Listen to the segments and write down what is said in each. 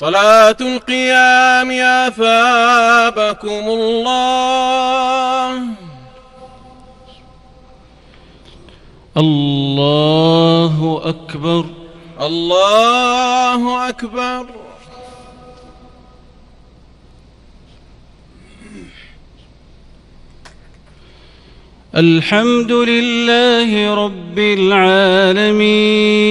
صلاة القيام أثابكم الله. الله أكبر. الله أكبر. الحمد لله رب العالمين.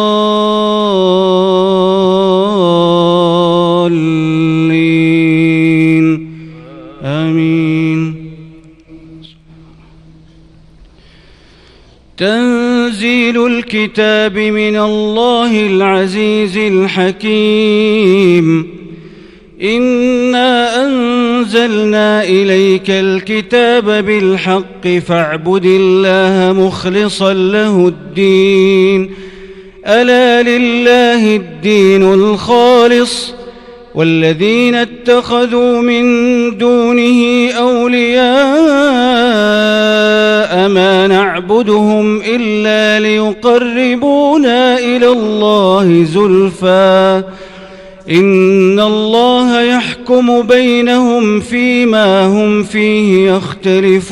آمين. تنزيل الكتاب من الله العزيز الحكيم. إنا أنزلنا إليك الكتاب بالحق فاعبد الله مخلصا له الدين. ألا لله الدين الخالص؟ والذين اتخذوا من دونه أولياء ما نعبدهم إلا ليقربونا إلى الله زلفاً إن الله يحكم بينهم فيما هم فيه يختلفون.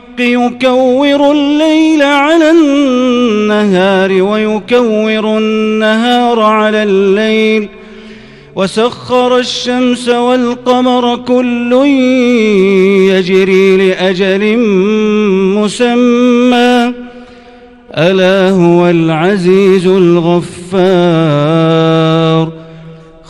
يكور الليل على النهار ويكور النهار على الليل وسخر الشمس والقمر كل يجري لأجل مسمى. ألا هو العزيز الغفار.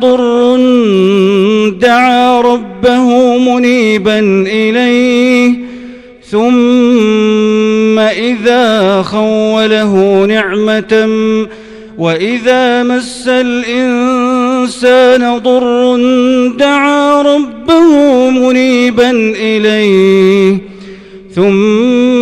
ضر دعا ربه منيبا إليه ثم إذا خوله نعمة وإذا مس الإنسان ضر دعا ربه منيبا إليه ثم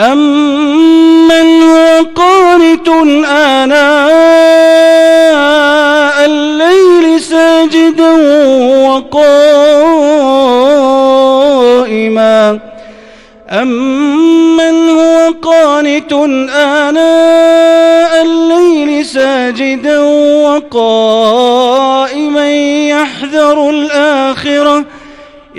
أمن هو قانت آناء الليل ساجدا وقائما أمن هو قانت آناء الليل ساجدا وقائما يحذر الآخرة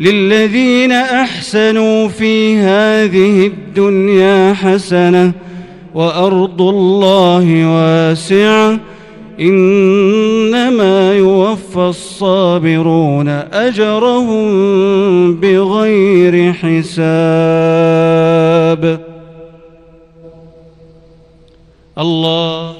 للذين أحسنوا في هذه الدنيا حسنة وأرض الله واسعة إنما يوفى الصابرون أجرهم بغير حساب. الله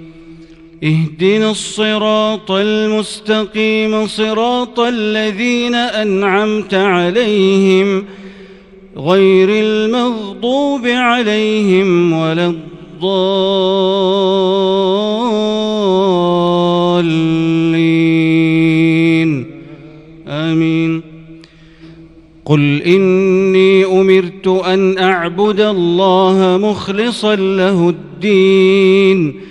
اهدنا الصراط المستقيم صراط الذين أنعمت عليهم غير المغضوب عليهم ولا الضالين. آمين. قل إني أمرت أن أعبد الله مخلصا له الدين.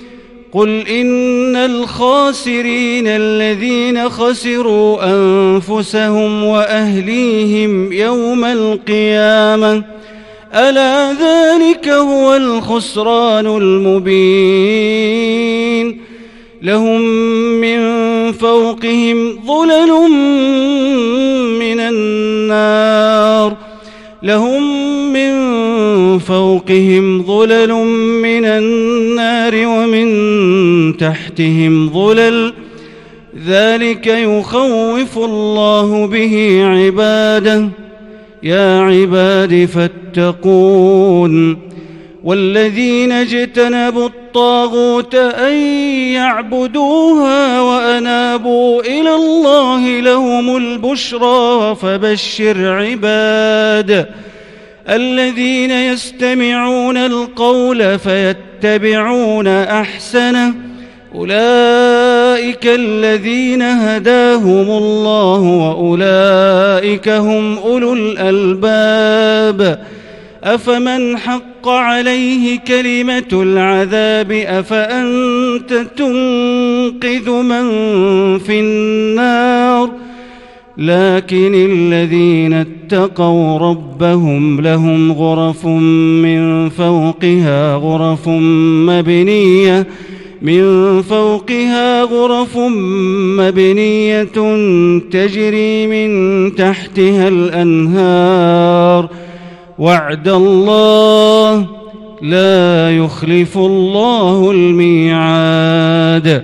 قل إن الخاسرين الذين خسروا أنفسهم وأهليهم يوم القيامة ألا ذلك هو الخسران المبين لهم من فوقهم ظلل من النار لهم فوقهم ظلل من النار ومن تحتهم ظلل. ذلك يخوف الله به عباده. يا عباد فاتقون. والذين اجتنبوا الطاغوت أن يعبدوها وأنابوا إلى الله لهم البشرى فبشر عباد الذين يستمعون القول فيتبعون أحسنه. أولئك الذين هداهم الله وأولئك هم أولو الألباب. أفمن حق عليه كلمة العذاب؟ أفأنت تنقذ من في النار؟ لكن الذين اتقوا ربهم لهم غرف من فوقها غرف مبنية من فوقها غرف مبنية تجري من تحتها الأنهار. وعد الله لا يخلف الله الميعاد.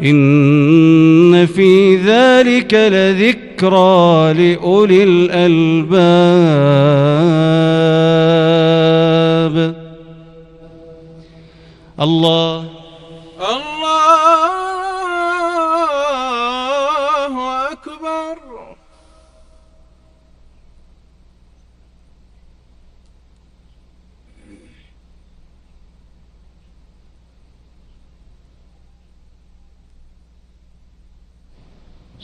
إن في ذلك لذكرى لأولي الألباب. الله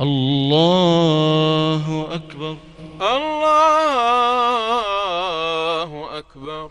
الله أكبر الله أكبر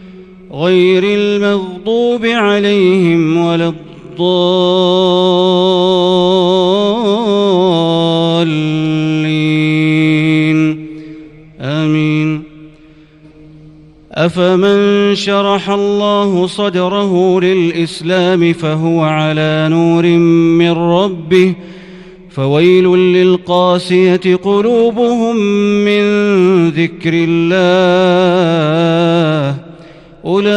غير المغضوب عليهم ولا الضالين. آمين. أفمن شرح الله صدره للإسلام فهو على نور من ربه فويل للقاسية قلوبهم من ذكر الله. أولئك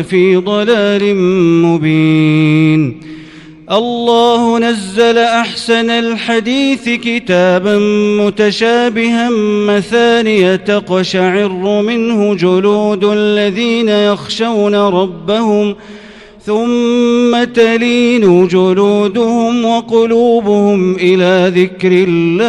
في ضلال مبين. الله نزل أحسن الحديث كتابا متشابها مثانية تقشعر منه جلود الذين يخشون ربهم ۖ ثم تلين جلودهم وقلوبهم إلى ذكر الله.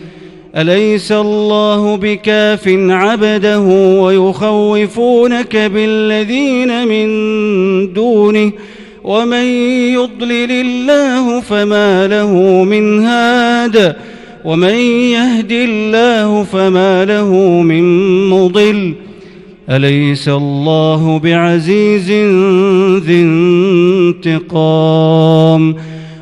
أليس الله بكاف عبده ويخوفونك بالذين من دونه ومن يضلل الله فما له من هاد ومن يهد الله فما له من مضل أليس الله بعزيز ذي انتقام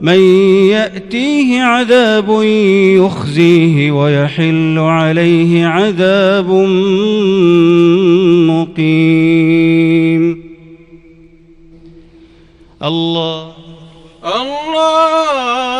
من يأتيه عذاب يخزيه ويحل عليه عذاب مقيم. الله. الله.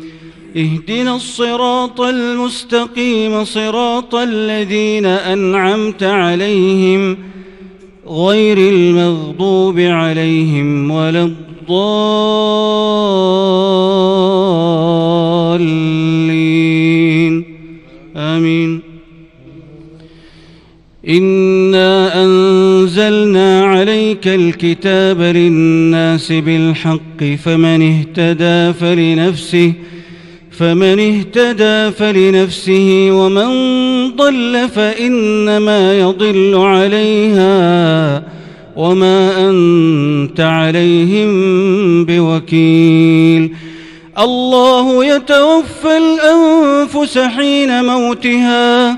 اهدنا الصراط المستقيم صراط الذين أنعمت عليهم غير المغضوب عليهم ولا الضالين. آمين. إنا أنزلنا عليك الكتاب للناس بالحق فمن اهتدى فلنفسه فمن اهتدى فلنفسه ومن ضل فإنما يضل عليها وما أنت عليهم بوكيل. الله يتوفى الأنفس حين موتها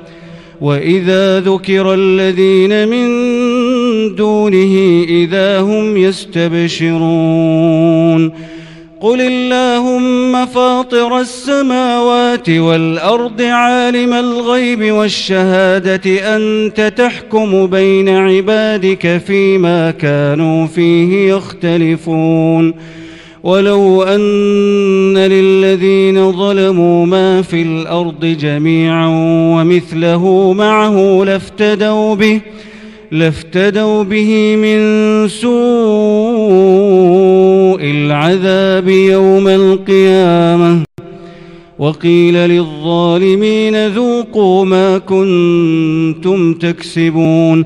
وإذا ذكر الذين من دونه إذا هم يستبشرون قل اللهم فاطر السماوات والأرض عالم الغيب والشهادة أنت تحكم بين عبادك فيما كانوا فيه يختلفون ولو أن للذين ظلموا ما في الأرض جميعا ومثله معه لافتدوا به لافتدوا به من سوء العذاب يوم القيامة. وقيل للظالمين ذوقوا ما كنتم تكسبون.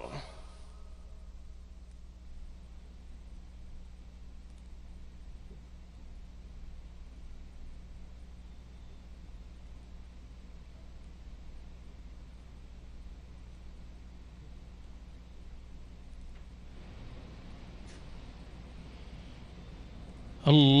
Allah.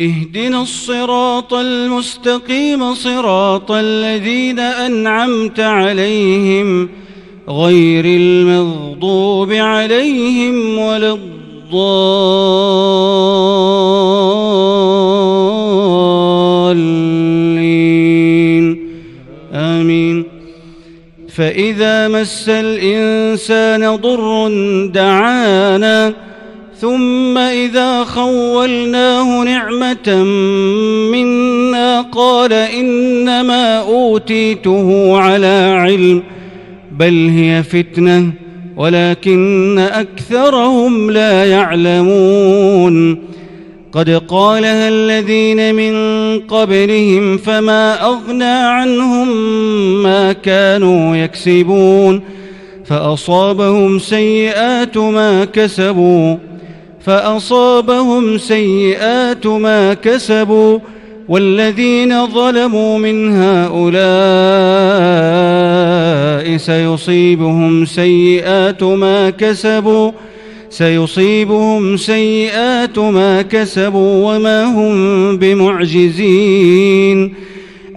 اهدنا الصراط المستقيم صراط الذين أنعمت عليهم غير المغضوب عليهم ولا الضالين. آمين. فإذا مس الإنسان ضر دعانا ثم إذا خولناه نعمة منا قال إنما أوتيته على علم بل هي فتنة ولكن أكثرهم لا يعلمون قد قالها الذين من قبلهم فما أغنى عنهم ما كانوا يكسبون فأصابهم سيئات ما كسبوا فأصابهم سيئات ما كسبوا والذين ظلموا من هؤلاء سيصيبهم سيئات ما كسبوا سيصيبهم سيئات ما كسبوا وما هم بمعجزين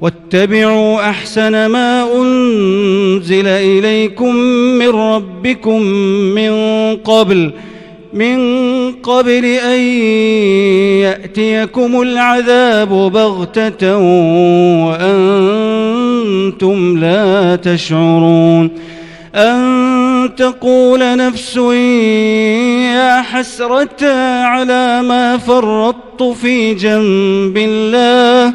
واتبعوا أحسن ما أنزل إليكم من ربكم من قبل من قبل أن يأتيكم العذاب بغتة وأنتم لا تشعرون. أن تقول نفس يا حسرة على ما فرطت في جنب الله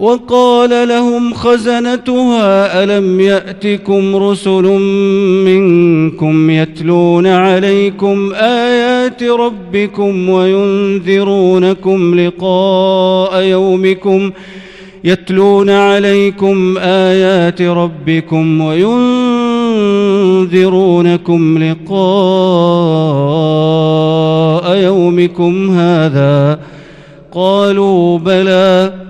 وقال لهم خزنتها ألم يأتكم رسل منكم يتلون عليكم آيات ربكم وينذرونكم لقاء يومكم يتلون عليكم آيات ربكم وينذرونكم لقاء يومكم هذا؟ قالوا بلى.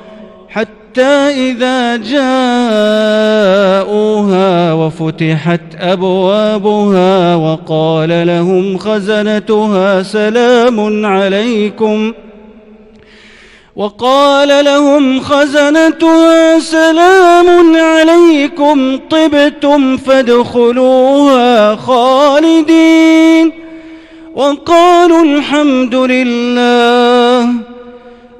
حتى إذا جاءوها وفتحت أبوابها وقال لهم خزنتها سلام عليكم. وقال لهم خزنتها سلام عليكم طبتم فادخلوها خالدين. وقالوا الحمد لله.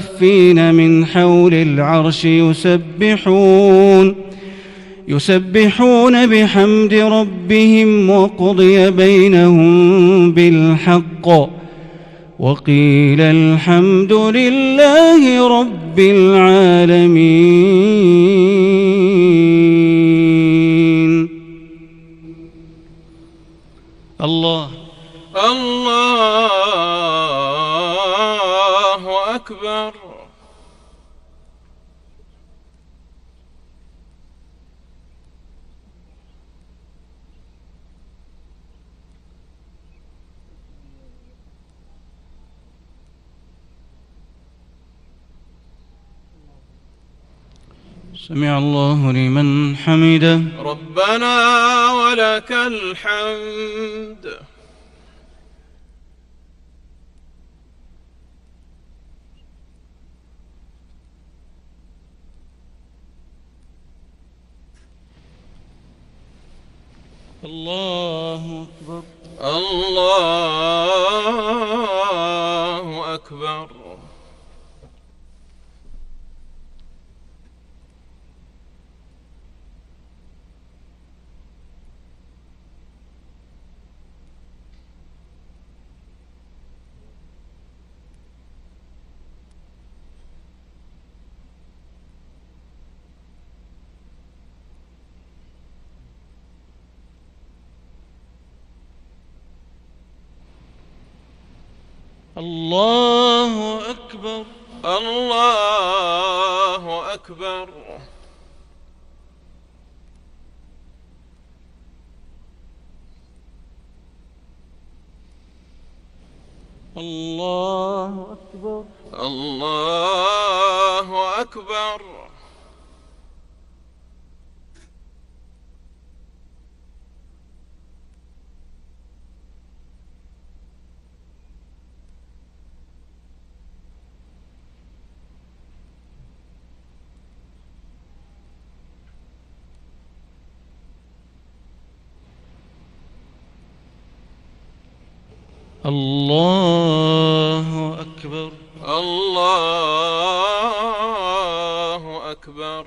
حافين من حول العرش يسبحون يسبحون بحمد ربهم وقضي بينهم بالحق. وقيل الحمد لله رب العالمين الله الله أكبر سمع الله لمن حمده. ربنا ولك الحمد الله أكبر الله أكبر الله أكبر الله أكبر الله أكبر الله أكبر الله أكبر الله أكبر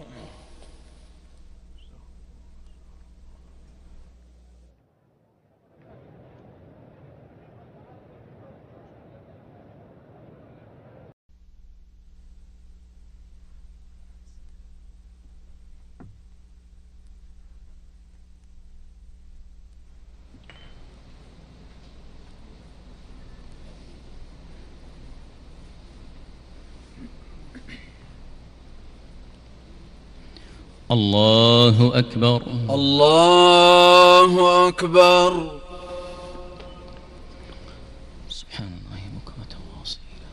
الله أكبر. الله أكبر. سبحان الله بكرة واصيلا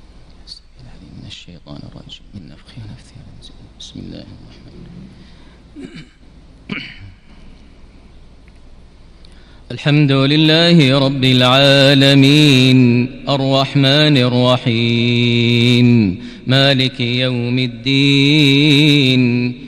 يستغفر العليم من الشيطان الرجيم. من نفخه ونفثه ونفثه. بسم الله الرحمن الرحيم. الحمد لله رب العالمين. الرحمن الرحيم. مالك يوم الدين.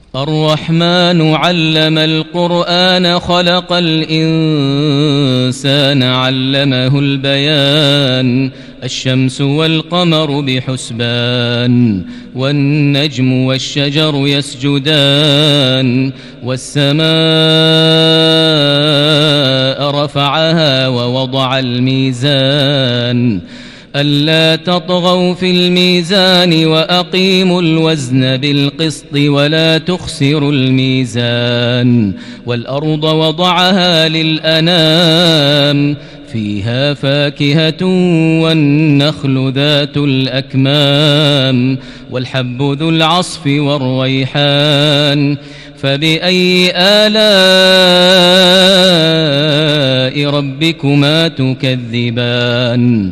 الرحمن علم القرآن خلق الإنسان علمه البيان. الشمس والقمر بحسبان والنجم والشجر يسجدان والسماء رفعها ووضع الميزان. ألا تطغوا في الميزان وأقيموا الوزن بالقسط ولا تخسروا الميزان والأرض وضعها للأنام فيها فاكهة والنخل ذات الأكمام والحب ذو العصف والريحان فبأي آلاء ربكما تكذبان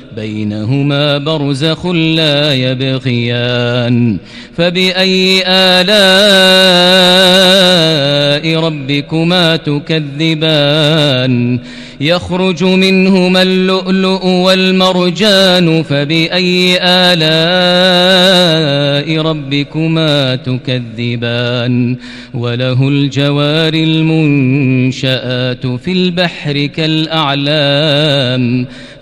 بينهما برزخ لا يبغيان. فبأي آلاء ربكما تكذبان؟ يخرج منهما اللؤلؤ والمرجان فبأي آلاء ربكما تكذبان؟ وله الجوار المنشآت في البحر كالأعلام.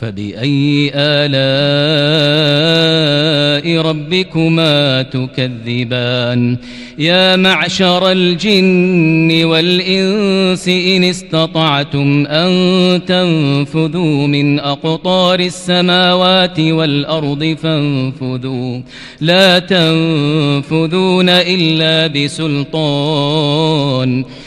فبأي آلاء ربكما تكذبان؟ يا معشر الجن والإنس إن استطعتم أن تنفذوا من أقطار السماوات والأرض فانفذوا. لا تنفذون إلا بسلطان.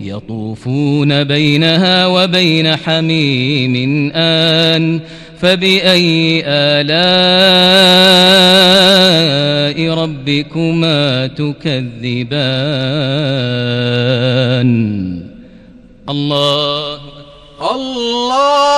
يطوفون بينها وبين حميم آن فبأي آلاء ربكما تكذبان؟ الله الله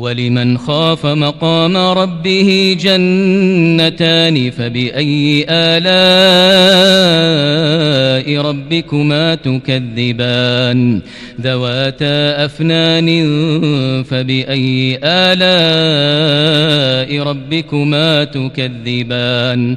ولمن خاف مقام ربه جنتان فبأي آلاء ربكما تكذبان؟ ذواتا أفنان فبأي آلاء ربكما تكذبان؟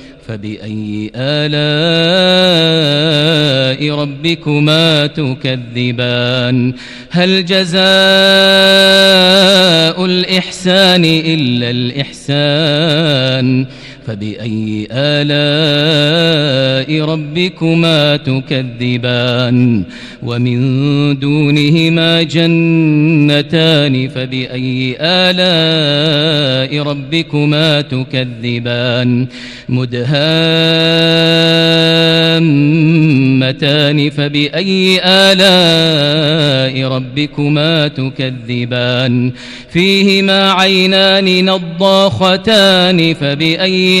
فبأي آلاء ربكما تكذبان؟ هل جزاء الإحسان إلا الإحسان؟ فبأي آلاء ربكما تكذبان؟ ومن دونهما جنتان فبأي آلاء ربكما تكذبان؟ مدهامتان فبأي آلاء ربكما تكذبان؟ فيهما عينان نضاختان فبأي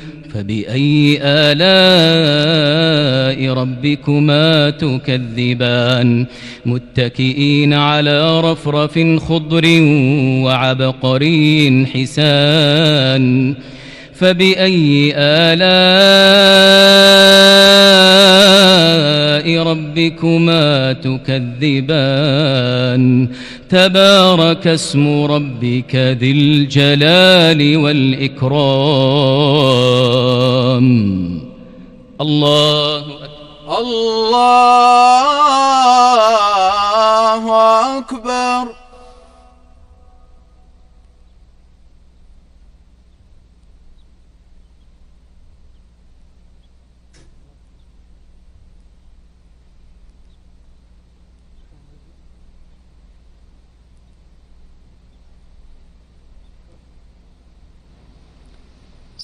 فبأي آلاء ربكما تكذبان؟ متكئين على رفرف خضر وعبقري حسان. فبأي آلاء ربكما تكذبان؟ تبارك اسم ربك ذي الجلال والإكرام. الله أكبر. الله أكبر.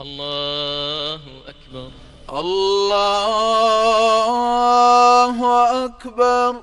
الله أكبر الله أكبر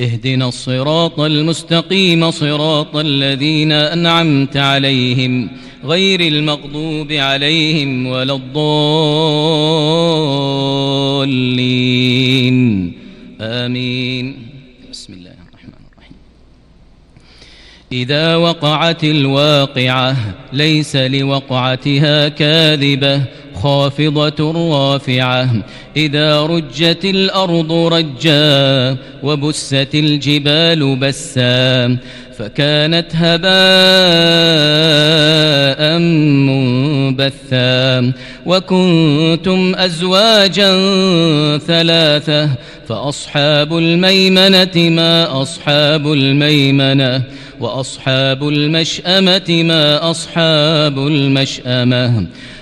اهدنا الصراط المستقيم صراط الذين أنعمت عليهم غير المغضوب عليهم ولا الضالين. آمين. بسم الله الرحمن الرحيم. إذا وقعت الواقعة ليس لوقعتها كاذبة خافضة رافعة. إذا رجت الأرض رجا وبست الجبال بسا فكانت هباء منبثا. وكنتم أزواجا ثلاثة فأصحاب الميمنة ما أصحاب الميمنة وأصحاب المشأمة ما أصحاب المشأمة.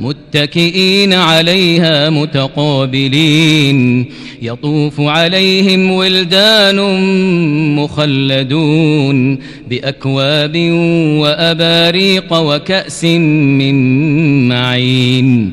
متكئين عليها متقابلين. يطوف عليهم ولدان مخلدون بأكواب وأباريق وكأس من معين.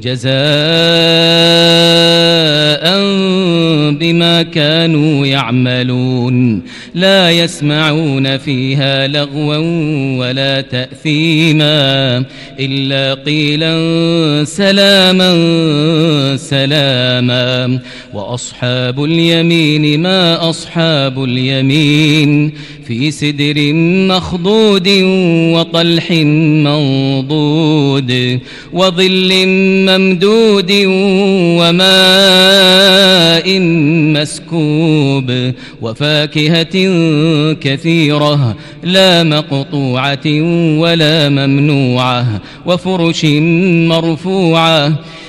جزاء بما كانوا يعملون. لا يسمعون فيها لغوا ولا تأثيما إلا قيلا سلاما سلاما. وأصحاب اليمين ما أصحاب اليمين. في سدر مخضود وطلح منضود. وظل ممدود وماء مسكوب وفاكهة كثيرة لا مقطوعة ولا ممنوعة وفرش مرفوعة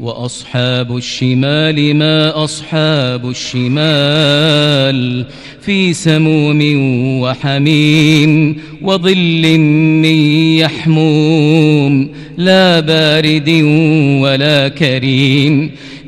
وأصحاب الشمال ما أصحاب الشمال في سموم وحميم وظل من يحموم لا بارد ولا كريم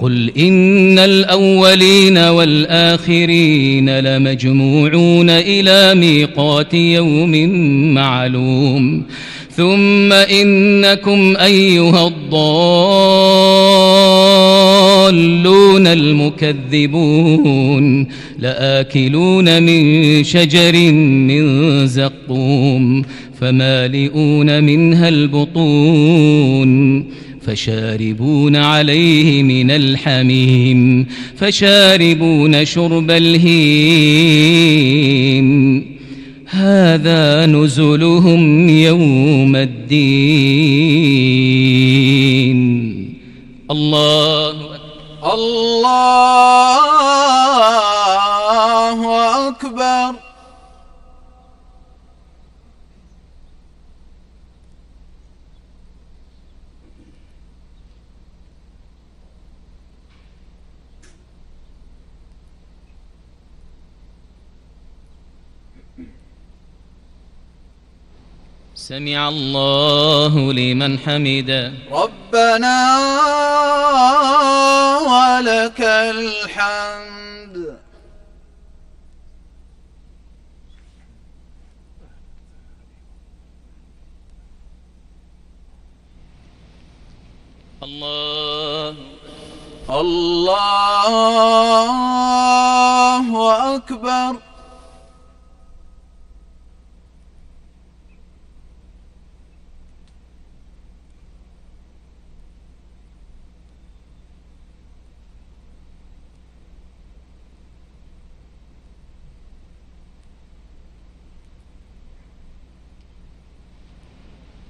قل إن الأولين والآخرين لمجموعون إلى ميقات يوم معلوم ثم إنكم أيها الضالون المكذبون لآكلون من شجر من زقوم فمالئون منها البطون فشاربون عليه من الحميم فشاربون شرب الهيم. هذا نزلهم يوم الدين. الله الله سمع الله لمن حمده. ربنا ولك الحمد. الله. الله أكبر.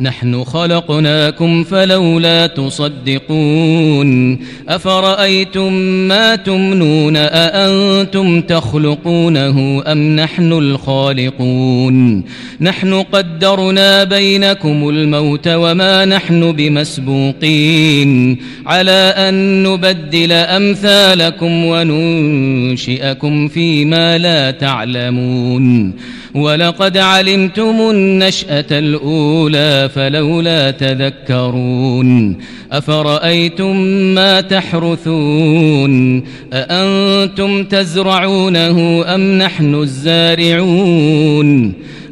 نحن خلقناكم فلولا تصدقون أفرأيتم ما تمنون أأنتم تخلقونه أم نحن الخالقون نحن قدرنا بينكم الموت وما نحن بمسبوقين على أن نبدل أمثالكم وننشئكم فيما لا تعلمون ولقد علمتم النشأة الأولى فلولا تذكرون أفرأيتم ما تحرثون أأنتم تزرعونه أم نحن الزارعون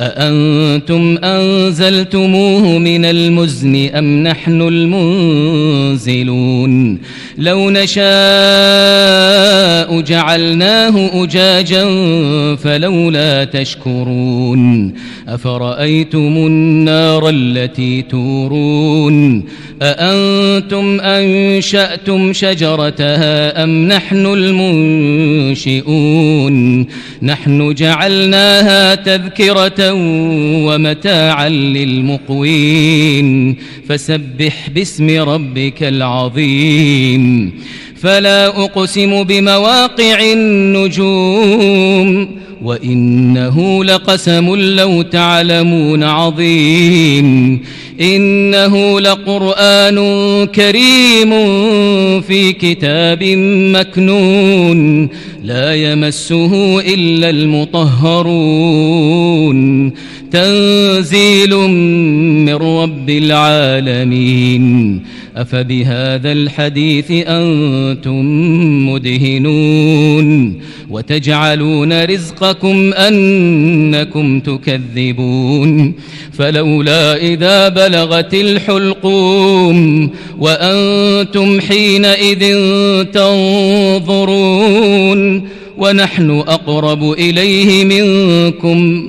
أأنتم أنزلتموه من المزن أم نحن المنزلون؟ لو نشاء جعلناه أجاجا فلولا تشكرون. أفرأيتم النار التي تورون؟ أأنتم أنشأتم شجرتها أم نحن المنشئون؟ نحن جعلناها تذكرة ومتاعا للمقوين. فسبح باسم ربك العظيم. فلا أقسم بمواقع النجوم. وإنه لقسم لو تعلمون عظيم. إنه لقرآن كريم في كتاب مكنون. لا يمسه إلا المطهرون. تنزيل من رب العالمين. أفبهذا الحديث أنتم مدهنون. وتجعلون رزقكم أنكم تكذبون فلولا إذا بلغت الحلقوم وأنتم حينئذ تنظرون ونحن أقرب إليه منكم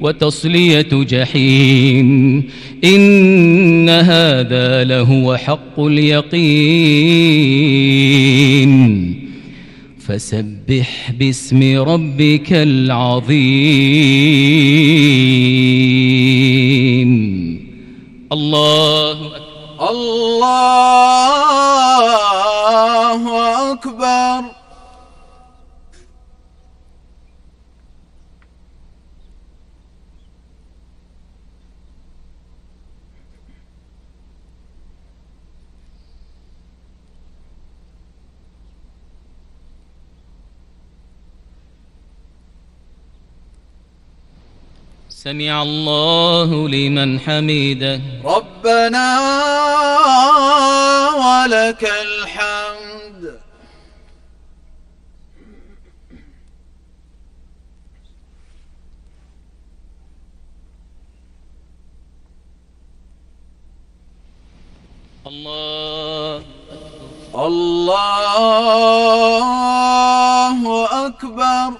وتصلية جحيم. إن هذا لهو حق اليقين. فسبح باسم ربك العظيم. الله أكبر. الله سمع الله لمن حمده. ربنا ولك الحمد. الله. الله أكبر.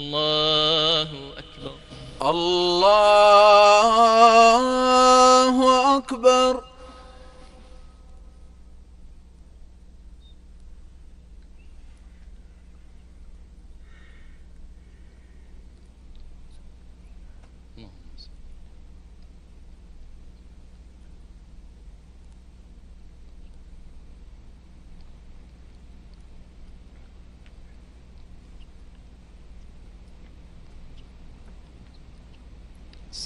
الله أكبر. الله أكبر.